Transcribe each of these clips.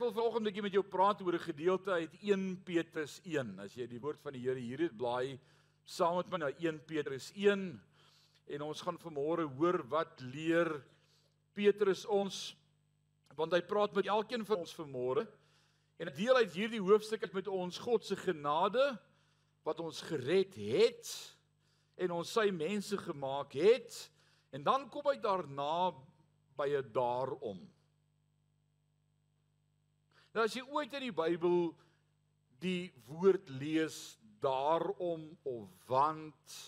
Ek wil vanoggend 'n bietjie met jou praat oor 'n gedeelte uit 1 Petrus 1. As jy die woord van die Here hier het, blaai saam met my na 1 Petrus 1 en ons gaan vanmôre hoor wat leer Petrus ons want hy praat met elkeen van ons vanmôre. En 'n deel uit hierdie hoofstuk is met ons God se genade wat ons gered het en ons sy mense gemaak het. En dan kom hy daarna by 'n daarom. Nou as jy ooit in die Bybel die woord lees daarom of want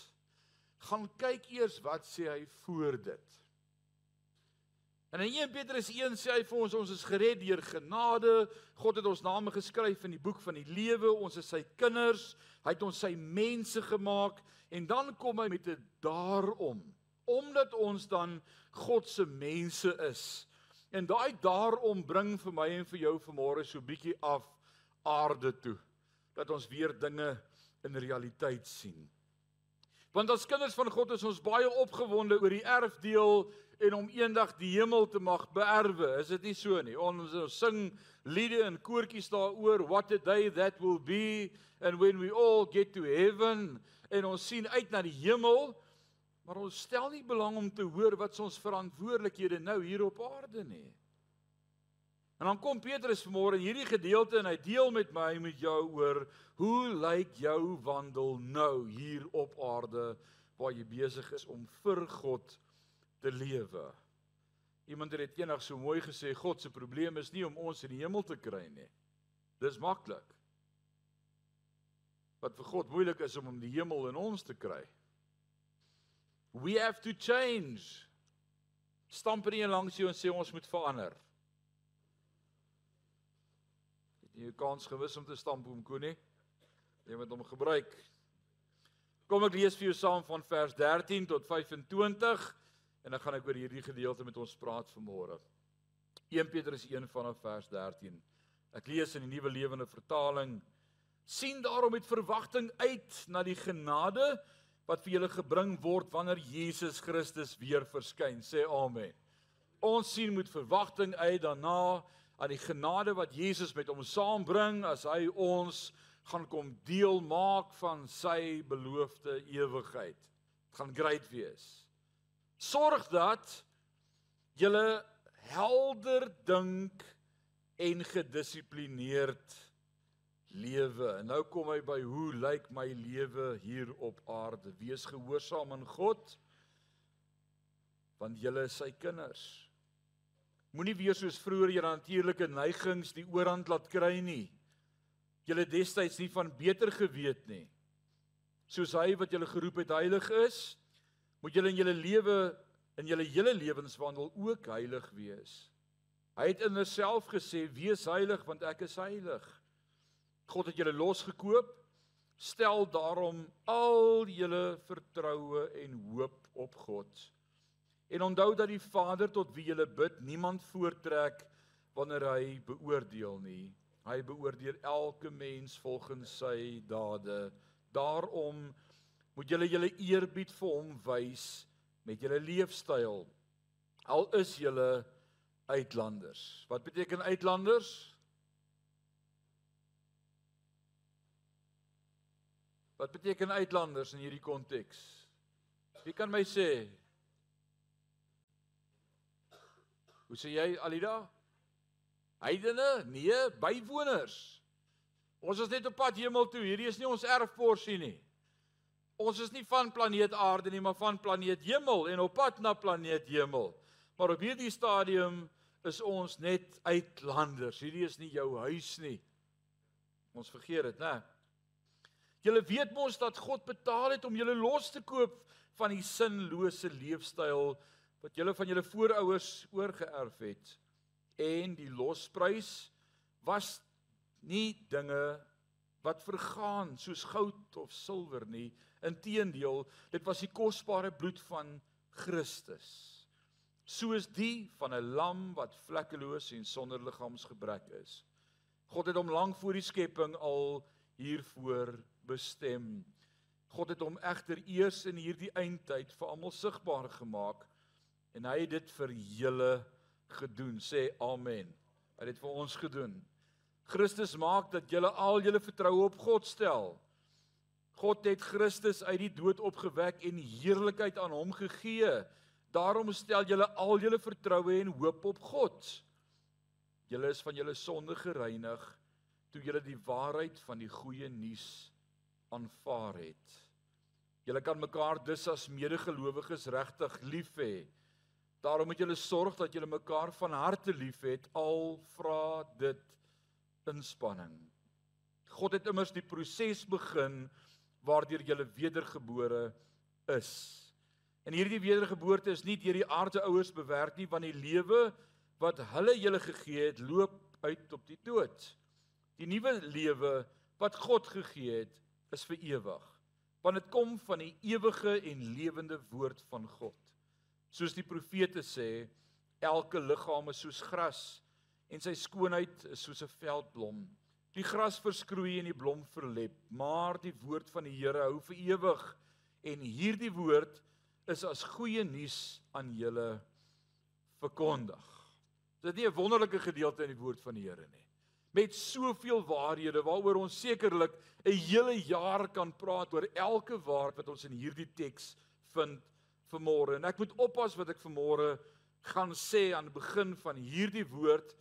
gaan kyk eers wat sê hy voor dit. En in 1 Petrus 1 sê hy vir ons ons is gered deur genade. God het ons name geskryf in die boek van die lewe. Ons is sy kinders. Hy het ons sy mense gemaak en dan kom hy met 'n daarom omdat ons dan God se mense is. En daai daarom bring vir my en vir jou vanmôre so bietjie af aarde toe dat ons weer dinge in realiteit sien. Want as kinders van God is ons baie opgewonde oor die erfdeel en om eendag die hemel te mag beerwe. Is dit nie so nie? Ons, ons sing liede en koortjies daaroor what a day that will be and when we all get to heaven en ons sien uit na die hemel Maar ons stel nie belang om te hoor wat ons verantwoordelikhede nou hier op aarde nie. En dan kom Petrus vanmôre in hierdie gedeelte en hy deel met my met jou oor hoe lyk jou wandel nou hier op aarde waar jy besig is om vir God te lewe. Iemand het eendag so mooi gesê God se probleem is nie om ons in die hemel te kry nie. Dis maklik. Wat vir God moeilik is om om die hemel in ons te kry. We have to change. Stamp nie langs jou en sê ons moet verander. Het jy 'n kans gewis om te stamp om Koenie? Jy moet hom gebruik. Kom ek lees vir jou saam van vers 13 tot 25 en dan gaan ek oor hierdie gedeelte met ons praat vanmôre. 1 Petrus 1 vanaf vers 13. Ek lees in die Nuwe Lewende Vertaling. sien daarom met verwagting uit na die genade wat vir julle gebring word wanneer Jesus Christus weer verskyn. Sê amen. Ons sien met verwagting uit daarna aan die genade wat Jesus met hom saambring as hy ons gaan kom deel maak van sy beloofde ewigheid. Dit gaan great wees. Sorg dat julle helder dink en gedissiplineerd lewe. En nou kom hy by hoe lyk my lewe hier op aarde? Wees gehoorsaam aan God want julle is sy kinders. Moenie weer soos vroeër julle natuurlike neigings die oorhand laat kry nie. Julle destyds nie van beter geweet nie. Soos hy wat julle geroep het heilig is, moet julle in julle lewe in julle hele lewenswandel ook heilig wees. Hy het in homself gesê: "Wees heilig want ek is heilig." God het julle losgekoop. Stel daarom al julle vertroue en hoop op God. En onthou dat die Vader tot wie julle bid, niemand voortrek wanneer hy beoordeel nie. Hy beoordeel elke mens volgens sy dade. Daarom moet julle julle eerbied vir hom wys met julle leefstyl. Al is julle uitlanders. Wat beteken uitlanders? Wat beteken uitlanders in hierdie konteks? Wie kan my sê? Hoe sê jy Alida? Heidene? Nee, bywoners. Ons is net op pad hemel toe. Hierdie is nie ons erfporsie nie. Ons is nie van planeet Aarde nie, maar van planeet Hemel en op pad na planeet Hemel. Maar op hierdie stadium is ons net uitlanders. Hierdie is nie jou huis nie. Ons vergeet dit, né? Julle weet mos dat God betaal het om julle los te koop van die sinlose leefstyl wat julle van julle voorouers oorgeerf het. En die losprys was nie dinge wat vergaan soos goud of silwer nie. Inteendeel, dit was die kosbare bloed van Christus. Soos die van 'n lam wat vlekkeloos en sonder liggaamsgebrek is. God het hom lank voor die skepping al hiervoor bestem. God het hom egter eers in hierdie eindtyd vir almal sigbaar gemaak en hy het dit vir julle gedoen. Sê amen. Hy het dit vir ons gedoen. Christus maak dat julle al julle vertroue op God stel. God het Christus uit die dood opgewek en heerlikheid aan hom gegee. Daarom stel julle al julle vertroue en hoop op God. Julle is van julle sonde gereinig toe julle die waarheid van die goeie nuus aanvaar het. Julle kan mekaar dus as medegelowiges regtig lief hê. Daarom moet julle sorg dat julle mekaar van harte liefhet al vra dit inspanning. God het immers die proses begin waardeur julle wedergebore is. En hierdie wedergeboorte is nie deur die aardse ouers bewerk nie, want die lewe wat hulle julle gegee het, loop uit op die dood. Die nuwe lewe wat God gegee het, is vir ewig want dit kom van die ewige en lewende woord van God. Soos die profete sê, elke liggaam is soos gras en sy skoonheid is soos 'n veldblom. Die gras verskroei en die blom verlep, maar die woord van die Here hou vir ewig en hierdie woord is as goeie nuus aan julle verkondig. Dit is nie 'n wonderlike gedeelte in die woord van die Here nie met soveel waarhede waaroor ons sekerlik 'n hele jaar kan praat oor elke woord wat ons in hierdie teks vind vanmôre. En ek moet oppas wat ek vanmôre gaan sê aan die begin van hierdie woord.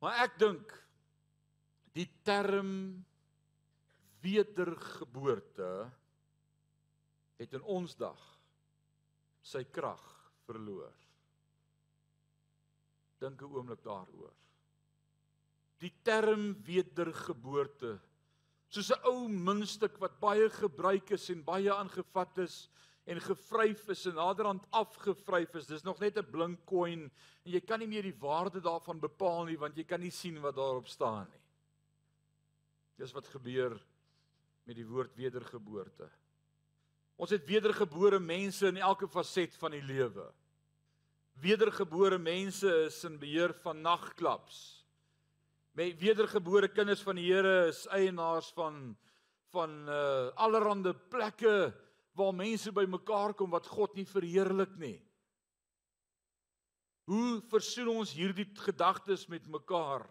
Maar ek dink die term wedergeboorte het in ons dag sy krag verloor. Dink 'n oomblik daaroor die term wedergeboorte soos 'n ou muntstuk wat baie gebruik is en baie aangevat is en gevryf is en naderhand afgevryf is. Dis nog net 'n blink coin en jy kan nie meer die waarde daarvan bepaal nie want jy kan nie sien wat daarop staan nie. Dis wat gebeur met die woord wedergeboorte. Ons het wedergebore mense in elke faset van die lewe. Wedergebore mense is in beheer van nagklubs Met wedergebore kinders van die Here is eienaars van van uh allerhande plekke waar mense bymekaar kom wat God nie verheerlik nie. Hoe versoen ons hierdie gedagtes met mekaar?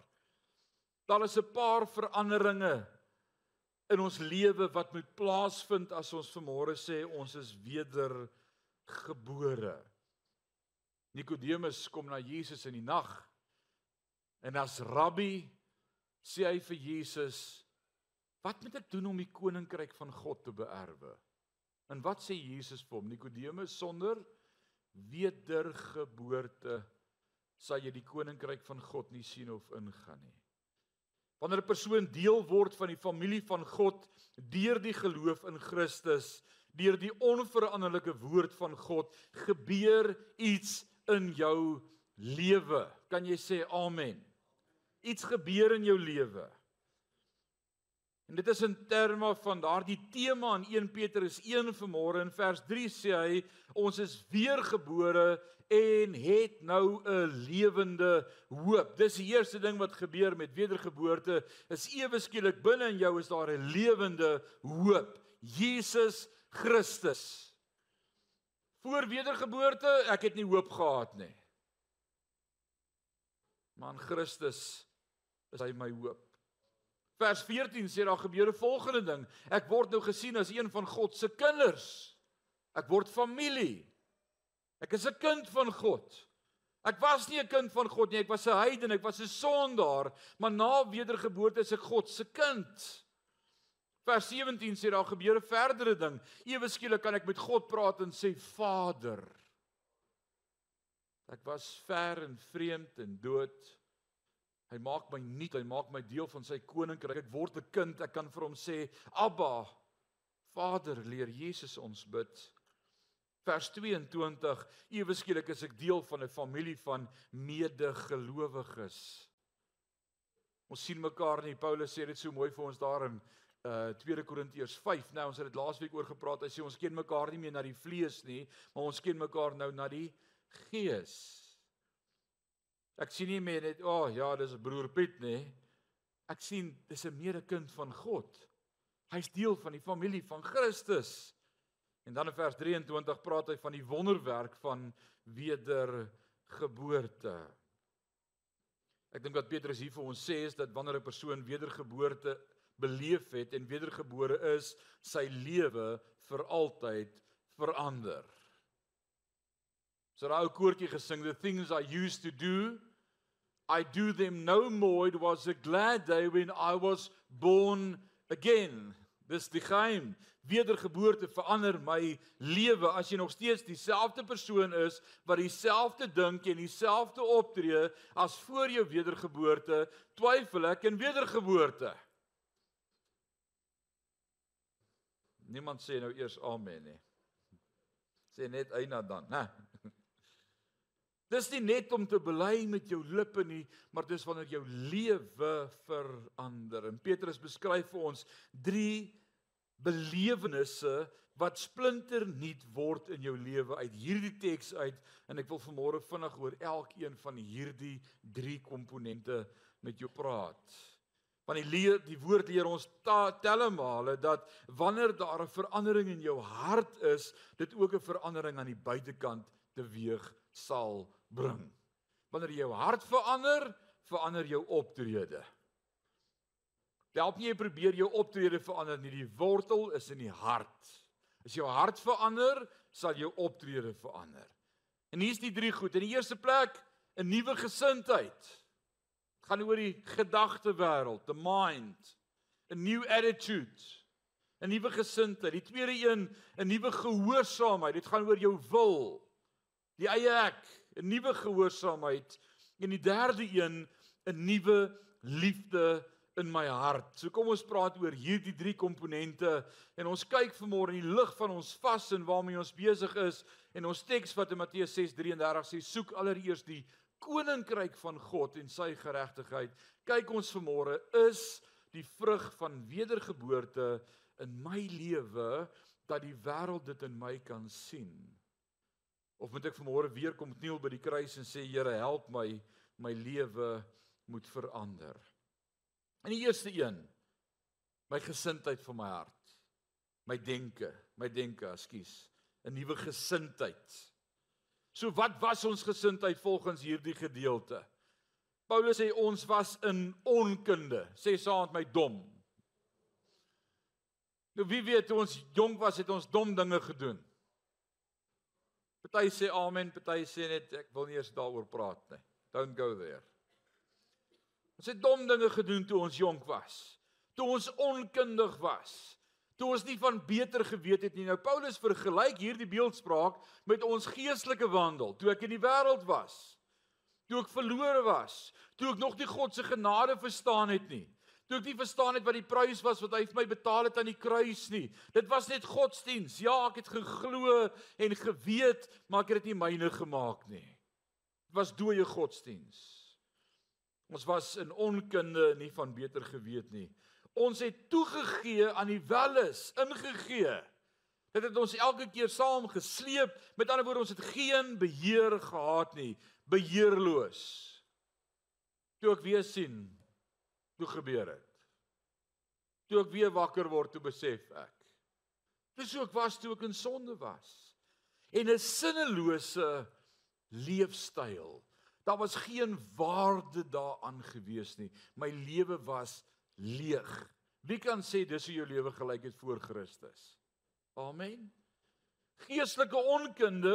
Daar is 'n paar veranderinge in ons lewe wat moet plaasvind as ons vanmôre sê ons is wedergebore. Nikodemus kom na Jesus in die nag En as rabbi sê hy vir Jesus: "Wat moet ek doen om die koninkryk van God te beerwe?" En wat sê Jesus vir hom? Nikodemus sonder wedergeboorte sal jy die koninkryk van God nie sien of ingaan nie. Wanneer 'n persoon deel word van die familie van God deur die geloof in Christus, deur die onveranderlike woord van God, gebeur iets in jou lewe. Kan jy sê amen? Iets gebeur in jou lewe. En dit is in terme van daardie tema in 1 Petrus 1 vanmôre in vers 3 sê hy ons is weergebore en het nou 'n lewende hoop. Dis die eerste ding wat gebeur met wedergeboorte is ewe skielik binne in jou is daar 'n lewende hoop. Jesus Christus. Voor wedergeboorte, ek het nie hoop gehad nie. Maar in Christus is hy my hoop. Vers 14 sê daar gebeur 'n volgende ding. Ek word nou gesien as een van God se kinders. Ek word familie. Ek is 'n kind van God. Ek was nie 'n kind van God nie, ek was 'n heiden, ek was 'n sondaar, maar na wedergeboorte is ek God se kind. Vers 17 sê daar gebeur 'n verdere ding. Ewe skielik kan ek met God praat en sê Vader. Ek was ver en vreemd en dood. Hy maak my nuut, hy maak my deel van sy koninkryk. Ek word 'n kind, ek kan vir hom sê, "Abba, Vader, leer Jesus ons bid." Vers 22: Ewe skielik is ek deel van 'n familie van medegelowiges. Ons sien mekaar nie. Paulus sê dit so mooi vir ons daar in uh 2 Korintiërs 5. Nou ons het dit laasweek oor gepraat. Hy sê ons ken mekaar nie meer na die vlees nie, maar ons ken mekaar nou na die gees. Ek sien nie meer net, "O oh, ja, dis 'n broer Piet nie." Ek sien dis 'n medekind van God. Hy's deel van die familie van Christus. En dan in vers 23 praat hy van die wonderwerk van wedergeboorte. Ek dink wat Petrus hier vir ons sê is dat wanneer 'n persoon wedergeboorte beleef het en wedergebore is, sy lewe vir altyd verander. So daai ou koortjie gesing, the things I used to do, I do them no more. It was a glad day when I was born again. Dis die geheim. Wedergeboorte verander my lewe as jy nog steeds dieselfde persoon is wat dieselfde dink en dieselfde optree as voor jou wedergeboorte, twyfel ek in wedergeboorte. Niemand sê nou eers amen nie. Sê net eina dan, né? Dis nie net om te bely met jou lippe nie, maar dis wanneer jou lewe verander. En Petrus beskryf vir ons drie belewennisse wat splinternuut word in jou lewe uit hierdie teks uit en ek wil vanmôre vinnig oor elkeen van hierdie drie komponente met jou praat. Want die leer die woord leer ons tellemale dat wanneer daar 'n verandering in jou hart is, dit ook 'n verandering aan die buitekant teweeg sal bring. Wanneer jou hart verander, verander jou optrede. Help nie jy probeer jou optrede verander nie. Die wortel is in die hart. As jou hart verander, sal jou optrede verander. En hier's die drie goed. In die eerste plek, 'n nuwe gesindheid. Dit gaan oor die gedagtewêreld, the mind, a new attitude. 'n Nuwe gesindheid. Die tweede een, 'n nuwe gehoorsaamheid. Dit gaan oor jou wil. Die eie ek, 'n nuwe gehoorsaamheid. En die derde een, 'n nuwe liefde in my hart. So kom ons praat oor hierdie drie komponente en ons kyk vanmôre in die lig van ons vas en waarmee ons besig is en ons teks wat in Matteus 6:33 sê soek allereers die koninkryk van God en sy geregtigheid. Kyk ons vanmôre is die vrug van wedergeboorte in my lewe dat die wêreld dit in my kan sien. Of moet ek vanmôre weer kom kniel by die kruis en sê Here help my my lewe moet verander. In die eerste een my gesindheid van my hart. My denke, my denke, ekskuus, 'n nuwe gesindheid. So wat was ons gesindheid volgens hierdie gedeelte? Paulus sê ons was in onkunde, sê saam met my dom. Nou wie weet toe ons jonk was het ons dom dinge gedoen. Party sê amen, party sê net ek wil nie eens daaroor praat nie. Don't go there. Ons het dom dinge gedoen toe ons jonk was. Toe ons onkundig was. Toe ons nie van beter geweet het nie. Nou Paulus vergelyk hierdie beeldspraak met ons geestelike wandel toe ek in die wêreld was. Toe ek verlore was, toe ek nog nie God se genade verstaan het nie. Toe ek nie verstaan het wat die prys was wat hy vir my betaal het aan die kruis nie. Dit was net godsdiens. Ja, ek het geglo en geweet, maar ek het dit nie myne gemaak nie. Dit was dooie godsdiens. Ons was in onkunde nie van beter geweet nie. Ons het toegegee aan die welis, ingegee. Dit het ons elke keer saam gesleep. Met ander woorde, ons het geen beheer gehad nie, beheerloos. Toe ek weer sien, toe gebeur dit. Toe ek weer wakker word, toe besef ek. Dis hoe ek was toe ek in sonde was. En 'n sinnelose leefstyl Daar was geen waarde daaraan gewees nie. My lewe was leeg. Wie kan sê dis hoe jou lewe gelyk het voor Christus? Amen. Geestelike onkunde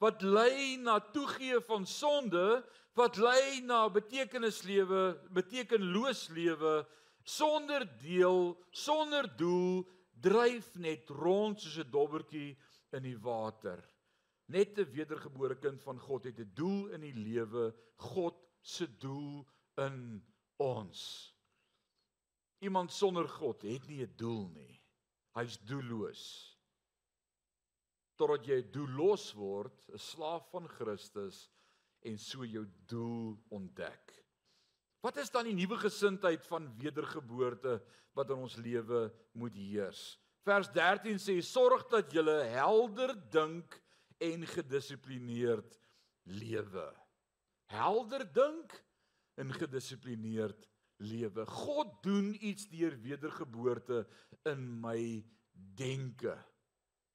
wat lei na toegee van sonde, wat lei na betekenislewe, betekenloos lewe sonder deel, sonder doel, dryf net rond soos 'n dobbertjie in die water. Net 'n wedergebore kind van God het 'n doel in die lewe, God se doel in ons. Iemand sonder God het nie 'n doel nie. Hy's doelloos. Totdat jy doelloos word, 'n slaaf van Christus en so jou doel ontdek. Wat is dan die nuwe gesindheid van wedergeboorte wat in ons lewe moet heers? Vers 13 sê: "Sorg dat jy helder dink en gedissiplineerd lewe. Helder dink en gedissiplineerd lewe. God doen iets deur wedergeboorte in my denke.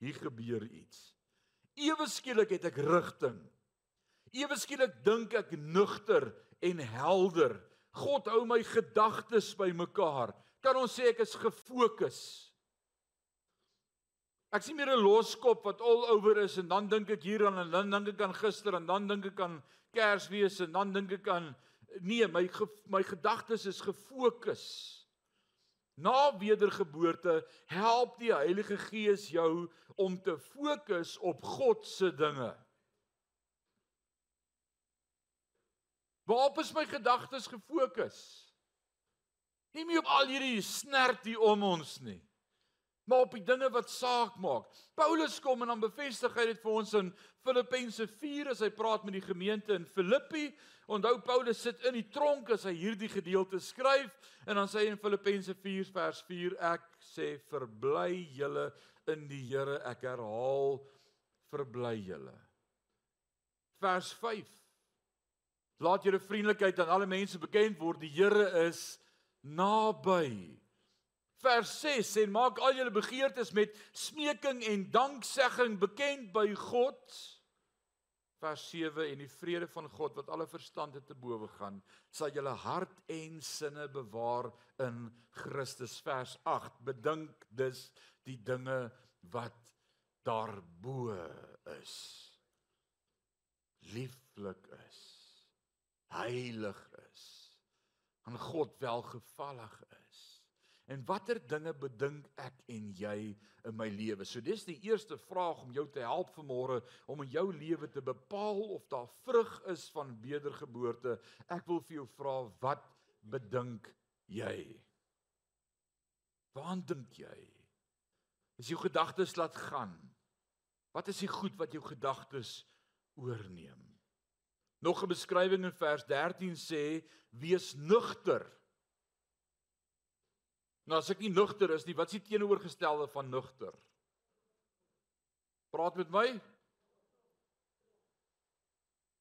Hier gebeur iets. Ewe skielik het ek rigting. Ewe skielik dink ek nugter en helder. God hou my gedagtes bymekaar. Kan ons sê ek is gefokus? Ek sien meer 'n loskop wat al oor is en dan dink ek hieraan en dan dink ek aan gister en dan dink ek aan Kersfees en dan dink ek aan nee, my my gedagtes is gefokus. Na wedergeboorte help die Heilige Gees jou om te fokus op God se dinge. Waarop is my gedagtes gefokus? Nie meer op al hierdie snert hier om ons nie, maar op die dinge wat saak maak. Paulus kom en dan bevestig hy dit vir ons in Filippense 4 as hy praat met die gemeente in Filippi. Onthou Paulus sit in die tronk as hy hierdie gedeelte skryf en dan sê hy in Filippense 4 vers 4 ek sê verbly julle in die Here ek herhaal verbly julle. Vers 5 Laat julle vriendelikheid aan alle mense bekend word. Die Here is naby. Vers 6 sê maak al julle begeertes met smeking en danksegging bekend by God. Vers 7 en die vrede van God wat alle verstande te bowe gaan, sal julle hart en sinne bewaar in Christus. Vers 8 bedink dus die dinge wat daarbo is. Lieflik is. Heilig is. aan God welgevallig is. En watter dinge bedink ek en jy in my lewe? So dis die eerste vraag om jou te help vanmôre om in jou lewe te bepaal of daar vrug is van wedergeboorte. Ek wil vir jou vra wat bedink jy? Waar dink jy? As jou gedagtes laat gaan, wat is die goed wat jou gedagtes oorneem? Nog 'n beskrywing in vers 13 sê: "Wees nugter." Nou as ek nie nugter is nie, wat is die teenoorgestelde van nugter? Praat met my.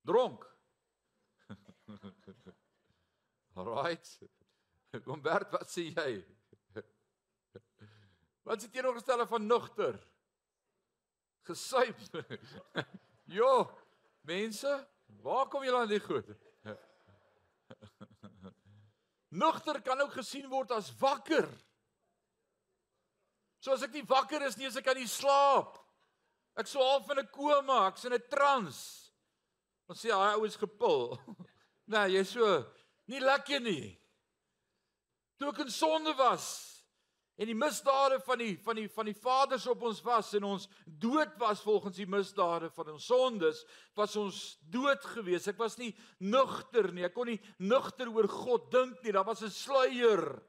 Dronk. Alright. Kom Bert, wat sê jy? Wat is die teenoorgestelde van nugter? Gesuip. Jo, mense, waar kom julle aan die goed? Nugter kan ook gesien word as wakker. So as ek nie wakker is nie, as ek aan die slaap. Ek sou half in 'n koma, ek's in 'n trans. Ons sê hy oues gepil. Nee, jy's so nie lekker nie. Toe ek in sonde was, en die misdade van die van die van die vaders op ons was en ons dood was volgens die misdade van ons sondes was ons dood gewees. Ek was nie nugter nie. Ek kon nie nugter oor God dink nie. Daar was 'n sluier.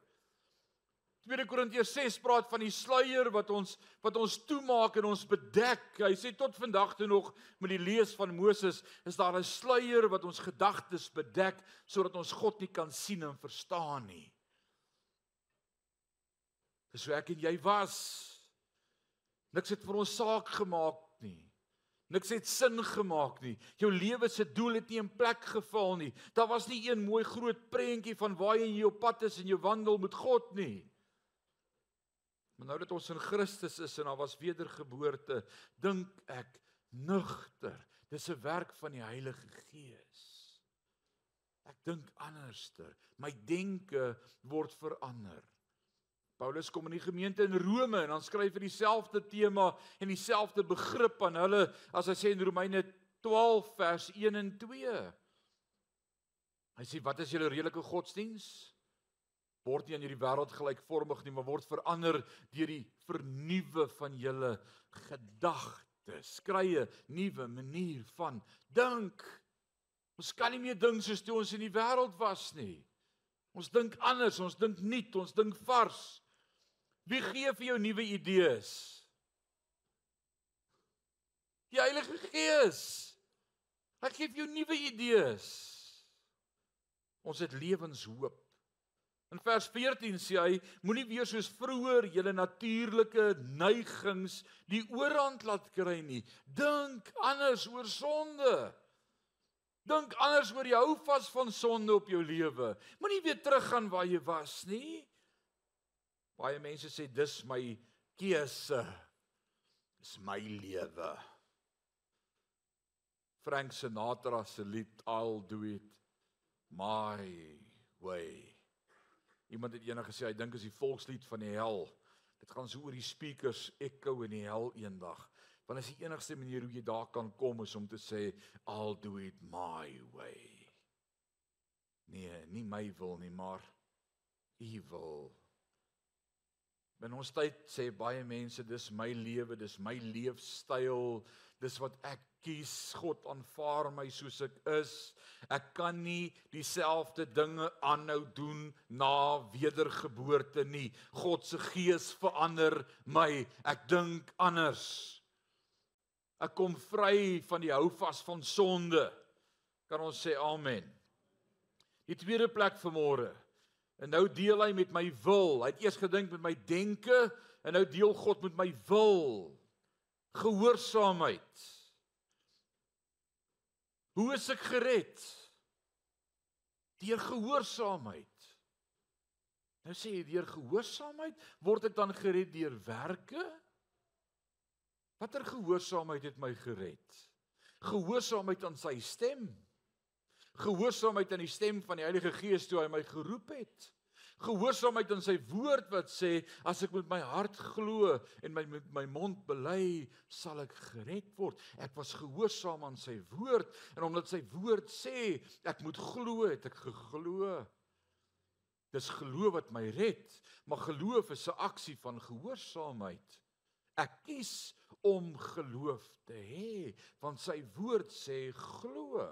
2 Korintiërs 6 praat van die sluier wat ons wat ons toemaak en ons bedek. Hy sê tot vandag toe nog met die lees van Moses is daar 'n sluier wat ons gedagtes bedek sodat ons God nie kan sien en verstaan nie Dis hoe ek en jy was. Niks het vir ons saak gemaak nie. Niks het sin gemaak nie. Jou lewe se doel het nie in plek geval nie. Daar was nie een mooi groot prentjie van waar jy op pad is in jou wandel met God nie. Maar nou dat ons in Christus is en daar was wedergeboorte, dink ek nugter. Dis 'n werk van die Heilige Gees. Ek dink anderster. My denke word verander. Paulus kom in die gemeente in Rome en dan skryf hy dieselfde tema en dieselfde begrip aan hulle as hy sê in Romeine 12 vers 1 en 2. Hy sê wat is julle redelike godsdiens? Word nie aan hierdie wêreld gelykvormig nie, maar word verander deur die vernuwe van julle gedagtes. Krye nuwe manier van dink. Ons kan nie meer dink soos toe ons in die wêreld was nie. Ons dink anders, ons dink nuut, ons dink vars. Wie gee vir jou nuwe idees? Die Heilige Gees. Hy gee vir jou nuwe idees. Ons het lewenshoop. In vers 14 sê hy: Moenie weer soos vroeër julle natuurlike neigings die oorhand laat kry nie. Dink anders oor sonde. Dink anders oor die hou vas van sonde op jou lewe. Moenie weer teruggaan waar jy was nie. Baie mense sê dis my keuse. Dis my lewe. Frank Sinatra se lied I'll do it my way. Iemand het eendag gesê hy dink is die volkslied van die hel. Dit gaan so oor die speakers ekko in die hel eendag. Want is die enigste manier hoe jy daar kan kom is om te sê I'll do it my way. Nee, nie my wil nie, maar u wil. In ons tyd sê baie mense dis my lewe, dis my leefstyl, dis wat ek kies. God aanvaar my soos ek is. Ek kan nie dieselfde dinge aanhou doen na wedergeboorte nie. God se gees verander my. Ek dink anders. Ek kom vry van die houvas van sonde. Kan ons sê amen. Die tweede plek vir môre En nou deel hy met my wil. Hy het eers gedink met my denke en nou deel God met my wil. Gehoorsaamheid. Hoe is ek gered? Deur gehoorsaamheid. Nou sê hy deur gehoorsaamheid word ek dan gered deur werke? Watter gehoorsaamheid het my gered? Gehoorsaamheid aan sy stem gehoorsaamheid aan die stem van die Heilige Gees toe hy my geroep het. Gehoorsaamheid aan sy woord wat sê as ek met my hart glo en my met my mond bely, sal ek gered word. Ek was gehoorsaam aan sy woord en omdat sy woord sê ek moet glo, het ek geglo. Dis geloof wat my red, maar geloof is 'n aksie van gehoorsaamheid. Ek kies om geloof te hê want sy woord sê glo.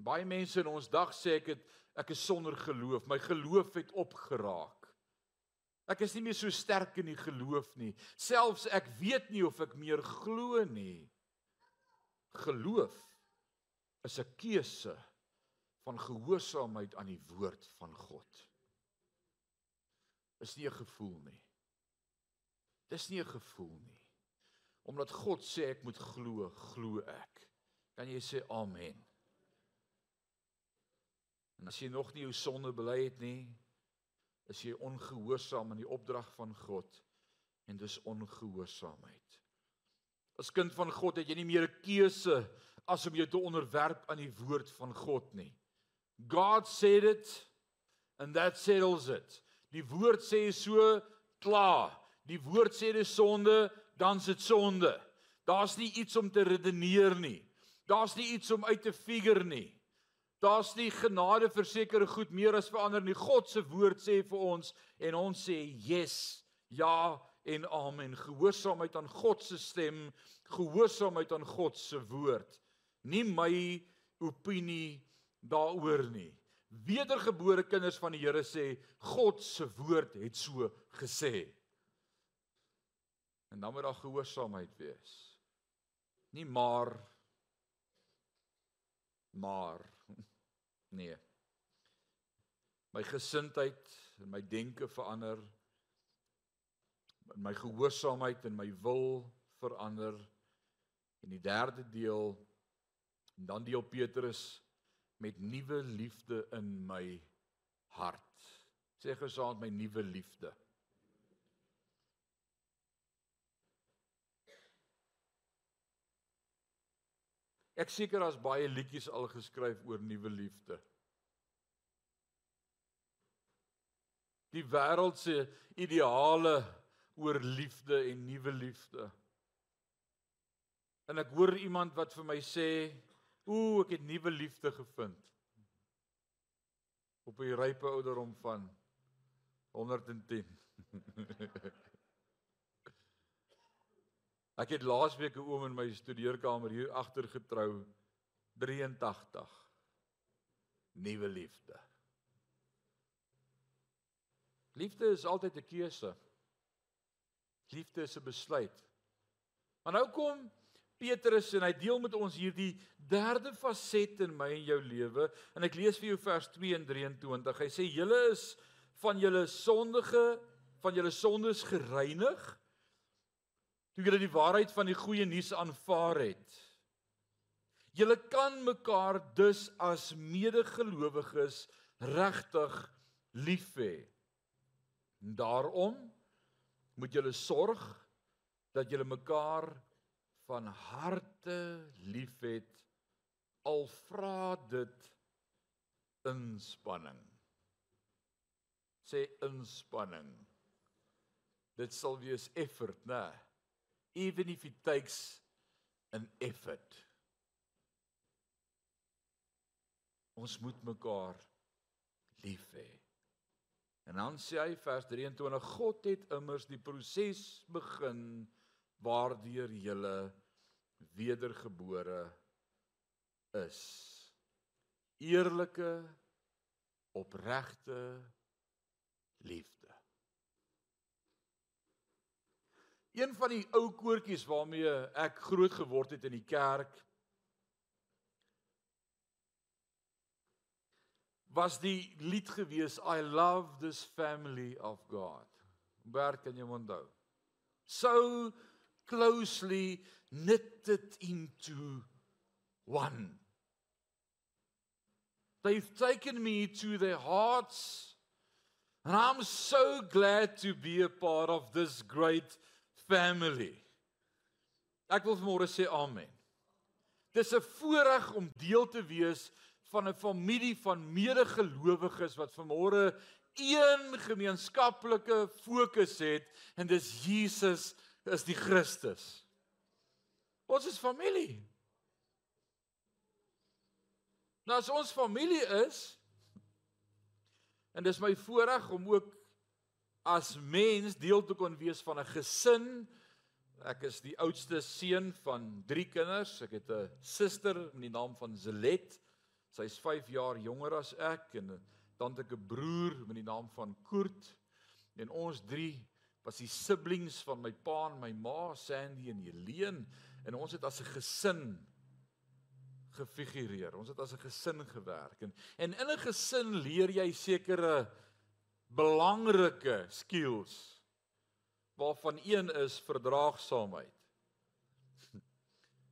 Baie mense in ons dag sê ek het ek is sonder geloof. My geloof het opgeraak. Ek is nie meer so sterk in die geloof nie. Selfs ek weet nie of ek meer glo nie. Geloof is 'n keuse van gehoorsaamheid aan die woord van God. Is nie 'n gevoel nie. Dis nie 'n gevoel nie. Omdat God sê ek moet glo, glo ek. Kan jy sê amen? En as jy nog nie jou sonde bely het nie, is jy ongehoorsaam aan die opdrag van God en dis ongehoorsaamheid. As kind van God het jy nie meer 'n keuse as om jou te onderwerp aan die woord van God nie. God said it and that settles it. Die woord sê so klaar. Die woord sê dis sonde, dan's dit sonde. Daar's nie iets om te redeneer nie. Daar's nie iets om uit te figure nie. Daar's nie genade vir sekere goed meer as vir ander nie. God se woord sê vir ons en ons sê yes, ja en amen. Gehoorsaamheid aan God se stem, gehoorsaamheid aan God se woord. Nie my opinie daaroor nie. Wedergebore kinders van die Here sê God se woord het so gesê. En dan moet daar gehoorsaamheid wees. Nie maar maar Nee. My gesindheid en my denke verander. My gehoorsaamheid en my wil verander. En die derde deel en dan deel Petrus met nuwe liefde in my hart. Sê gesaand my nuwe liefde. Ek seker daar's baie liedjies al geskryf oor nuwe liefde. Die wêreld se ideale oor liefde en nuwe liefde. En ek hoor iemand wat vir my sê, "Ooh, ek het nuwe liefde gevind." Op 'n rype ouderdom van 110. Ek het laasweek 'n oom in my studeerkamer hier agter getrou 83. Nuwe liefde. Liefde is altyd 'n keuse. Liefde is 'n besluit. Maar nou kom Petrus en hy deel met ons hierdie derde faset in my en jou lewe en ek lees vir jou vers 2 en 23. Hy sê julle is van julle sondige van julle sondes gereinig toe julle die waarheid van die goeie nuus aanvaar het. Julle kan mekaar dus as medegelowiges regtig lief hê. Daarom moet julle sorg dat julle mekaar van harte liefhet al vra dit inspanning. Sê inspanning. Dit sal wees effort, né? Even if it takes an effort. Ons moet mekaar lief hê. En dan sê hy vers 23 God het immers die proses begin waardeur jy wedergebore is. Eerlike opregte liefde. Een van die ou koortjies waarmee ek groot geword het in die kerk was die lied gewees I love this family of God. Waar kan jy onthou? So closely knitted into one. They've taken me to their hearts and I'm so glad to be a part of this great family. Ek wil vanmôre sê amen. Dis 'n voorreg om deel te wees van 'n familie van medegelowiges wat vanmôre een gemeenskaplike fokus het en dis Jesus is die Christus. Ons is familie. Nou as ons familie is en dis my voorreg om ook as mens deel te kon wees van 'n gesin. Ek is die oudste seun van 3 kinders. Ek het 'n suster met die naam van Zelet. Sy's 5 jaar jonger as ek en dan het ek 'n broer met die naam van Koert. En ons drie was die siblings van my pa en my ma, Sandy en Helene, en ons het as 'n gesin gefigureer. Ons het as 'n gesin gewerk en en in 'n gesin leer jy sekere belangrike skills waarvan een is verdraagsaamheid.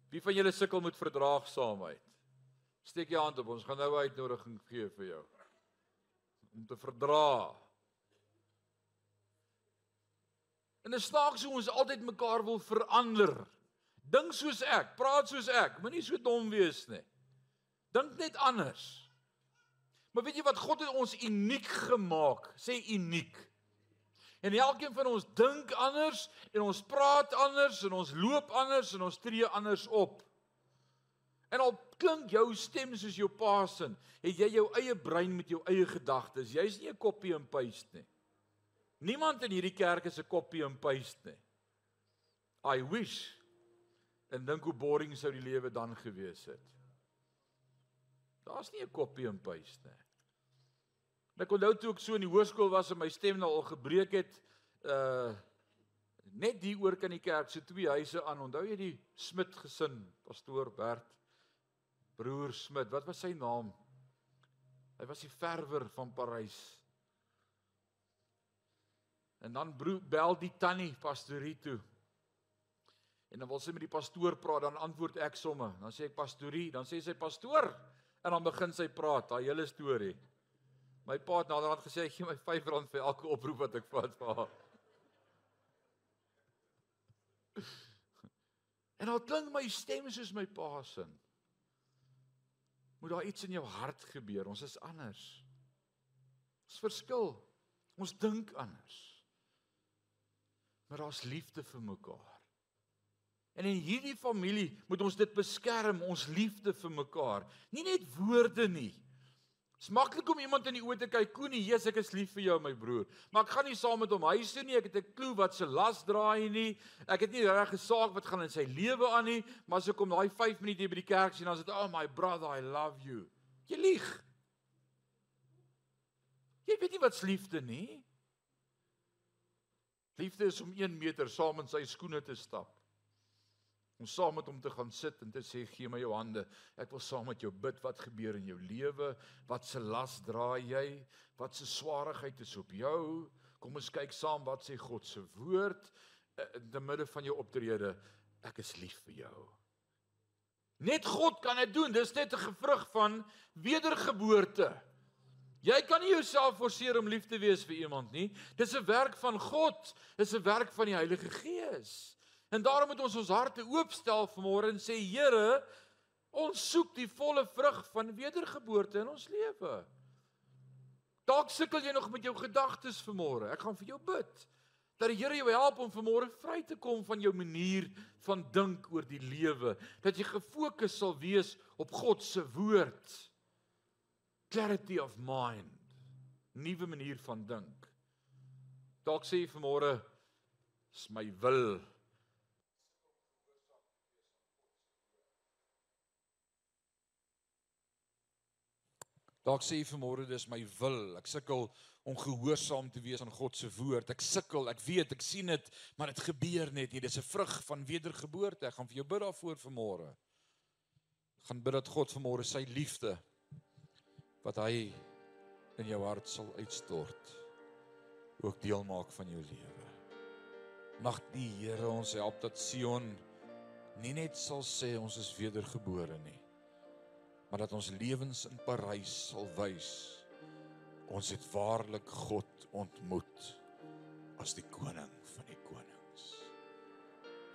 Wie van julle sukkel met verdraagsaamheid? Steek jou hand op. Ons gaan nou 'n uitnodiging gee vir jou om te verdra. En dit snaaks hoe ons altyd mekaar wil verander. Dink soos ek, praat soos ek, moenie so dom wees nie. Dink net anders. Maar weet jy wat God het ons uniek gemaak? Sê uniek. En elkeen van ons dink anders en ons praat anders en ons loop anders en ons tree anders op. En al klink jou stem soos jou pa se, het jy jou eie brein met jou eie gedagtes. Jy's nie 'n copy and paste nie. Niemand in hierdie kerk is 'n copy and paste nie. I wish en dink hoe boring sou die lewe dan gewees het. Daar's nie 'n copy and paste nie. Ek onthou toe ek so in die hoërskool was en my stem nou al gebreek het, uh net hier oor kan die kerk se so twee huise aan. Onthou jy die Smit gesin, pastoor Bert? broer Smit. Wat was sy naam? Hy was die verwer van Parys. En dan broer bel die tannie pastorie toe. En dan wil sy met die pastoor praat, dan antwoord ek somme. Dan sê ek pastorie, dan sê sy pastoor en dan begin sy praat, daai hele storie. My pa het naderhand gesê gee my R5 vir elke oproep wat ek vat vir haar. En al klink my stem soos my pa se moet daar iets in jou hart gebeur. Ons is anders. Ons verskil. Ons dink anders. Maar daar's liefde vir mekaar. En in hierdie familie moet ons dit beskerm, ons liefde vir mekaar. Nie net woorde nie. Dit's maklik om iemand in die oë te kyk, Koenie, Jesus, ek is lief vir jou, my broer. Maar ek gaan nie saam met hom huis toe nie. Ek het 'n klou wat se las draai nie. Ek het nie reg gesaak wat gaan in sy lewe aan nie, maar as ek kom daai 5 minute hier by die kerk sien, dan is dit, "Oh my brother, I love you." Jy lieg. Jy weet nie wat liefde nie. Liefde is om 1 meter saam in sy skoene te stap om saam met hom te gaan sit en te sê gee my jou hande. Ek wil saam met jou bid wat gebeur in jou lewe, wat se las dra jy, wat se swaarigheid is op jou. Kom ons kyk saam wat sê God se woord eh, in die midde van jou optrede. Ek is lief vir jou. Net God kan dit doen. Dis net 'n gevrug van wedergeboorte. Jy kan nie jouself forceer om lief te wees vir iemand nie. Dis 'n werk van God. Dis 'n werk van die Heilige Gees. En daarom moet ons ons harte oopstel vanmôre en sê Here, ons soek die volle vrug van wedergeboorte in ons lewe. Dalk sukkel jy nog met jou gedagtes vanmôre. Ek gaan vir jou bid dat die Here jou help om vanmôre vry te kom van jou manier van dink oor die lewe, dat jy gefokus sal wees op God se woord. Clarity of mind. Nuwe manier van dink. Dalk sê jy vanmôre is my wil Dalk sê jy vanmôre dis my wil. Ek sukkel om gehoorsaam te wees aan God se woord. Ek sukkel, ek weet, ek sien dit, maar dit gebeur net nie. Dis 'n vrug van wedergeboorte. Ek gaan vir jou bid daarvoor vanmôre. Gaan bid dat God vanmôre sy liefde wat hy in jou hart sal uitstort ook deel maak van jou lewe. Mag die Here ons help dat Sion nie net sal sê ons is wedergebore nie maar dat ons lewens in Parys sal wys ons het waarlik God ontmoet as die koning van die konings.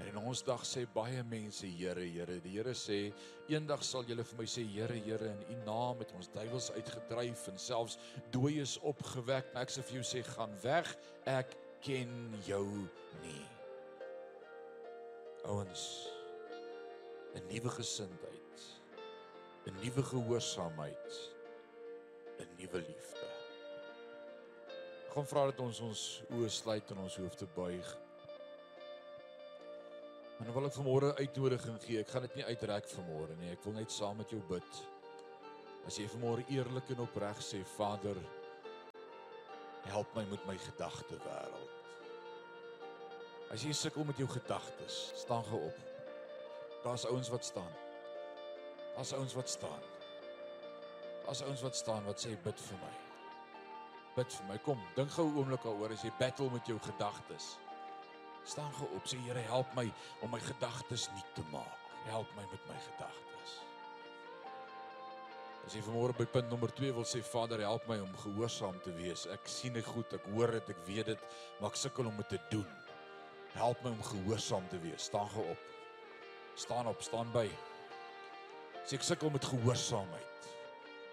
En in ons dag sê baie mense Here, Here, die Here sê eendag sal julle vir my sê Here, Here in U naam het ons duiwels uitgedryf en selfs dooies opgewek. Maar ek sê vir jou sê gaan weg, ek ken jou nie. Ouens 'n nuwe gesindheid 'n nuwe gehoorsaamheid, 'n nuwe liefde. Gaan vra dat ons ons oë sluit en ons hoofde buig. En dan wil ek vanmôre uitnodiging gee. Ek gaan dit nie uitreik vanmôre nie. Ek wil net saam met jou bid. As jy vanmôre eerlik en opreg sê, Vader, help my met my gedagte wêreld. As jy sukkel met jou gedagtes, staan gou op. Daar's ouens wat staan. Daar's ouens wat staan. Daar's ouens wat staan wat sê bid vir my. Bid vir my. Kom, dink gou 'n oomblik daaroor as jy battle met jou gedagtes. Staan gou op, sê Here, help my om my gedagtes nie te maak. Help my met my gedagtes. As jy vanmôre by punt nommer 2 wil sê Vader, help my om gehoorsaam te wees. Ek sien dit goed, ek hoor dit, ek weet dit, maar ek sukkel om dit te doen. Help my om gehoorsaam te wees. Staan gou op. Staan op, staan by. Sê ek sukkel met gehoorsaamheid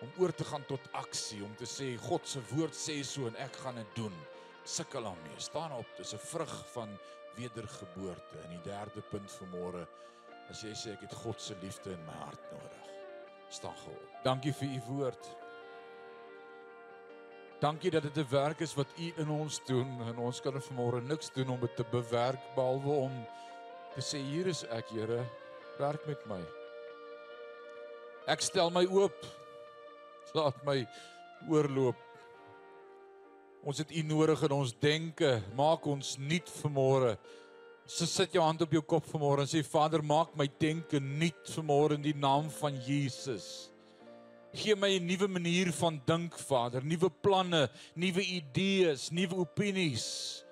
om oor te gaan tot aksie, om te sê God se woord sê so en ek gaan dit doen. Sukkel daarmee. Staan op, dis 'n vrug van wedergeboorte. En die derde punt vir môre, as jy sê ek het God se liefde in my hart nodig. Staan op. Dankie vir u woord. Dankie dat dit 'n werk is wat u in ons doen en ons kan vanmôre niks doen om dit te bewerk behalwe om te sê hier is ek, Here, werk met my. Ek stel my oop. Laat my oorloop. Ons het U nodig in ons denke. Maak ons nuut vanmôre. So sit jou hand op jou kop vanmôre en sê Vader, maak my denke nuut vanmôre in die naam van Jesus. Gee my 'n nuwe manier van dink, Vader, nuwe planne, nuwe idees, nuwe opinies.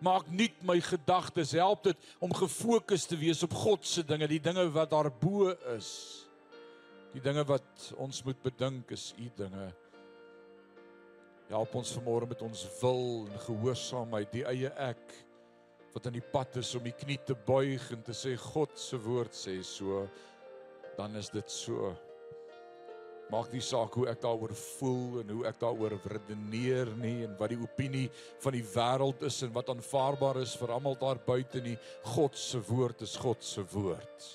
Maak nuut my gedagtes. Help dit om gefokus te wees op God se dinge, die dinge wat daarbo is. Die dinge wat ons moet bedink is u dinge. Help ons vanmôre met ons wil en gehoorsaamheid, die eie ek wat aan die pad is om die knie te buig en te sê God se woord sê so, dan is dit so. Maak nie saak hoe ek daaroor voel en hoe ek daaroor redeneer nie en wat die opinie van die wêreld is en wat aanvaarbaar is vir almal daar buite nie. God se woord is God se woord.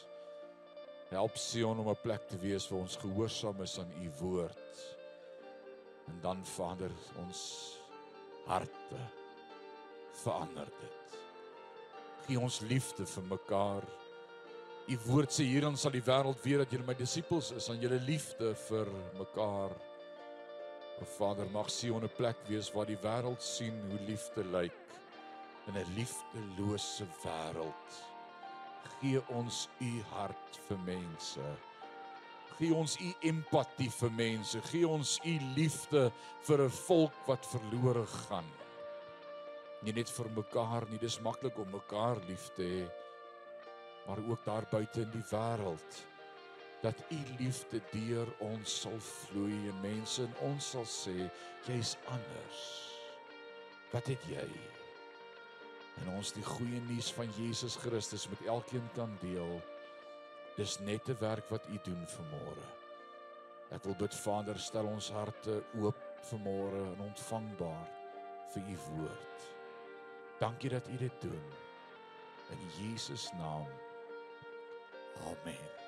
Help Sion om 'n plek te wees waar ons gehoorsaam is aan u woord. En dan Vader, ons harte verander dit. Gee ons liefde vir mekaar. U woord sê hierin sal die wêreld weet dat julle my disippels is aan julle liefde vir mekaar. O Vader, mag Sion 'n plek wees waar die wêreld sien hoe liefde lyk in 'n liefdelose wêreld gee ons u hart vir mense. Gee ons u empatie vir mense. Gee ons u liefde vir 'n volk wat verlore gaan. Nie net vir mekaar nie, dis maklik om mekaar lief te hê, maar ook daar buite in die wêreld dat u liefde deur ons sal vloei en mense in ons sal sê jy's anders. Wat het jy? En ons die goeie nuus van Jesus Christus met elkeen kan deel. Dis net 'n werk wat U doen vanmôre. Ek wil bid Vader, stel ons harte oop vanmôre en ontvangbaar vir u woord. Dankie dat u dit doen. In Jesus naam. Amen.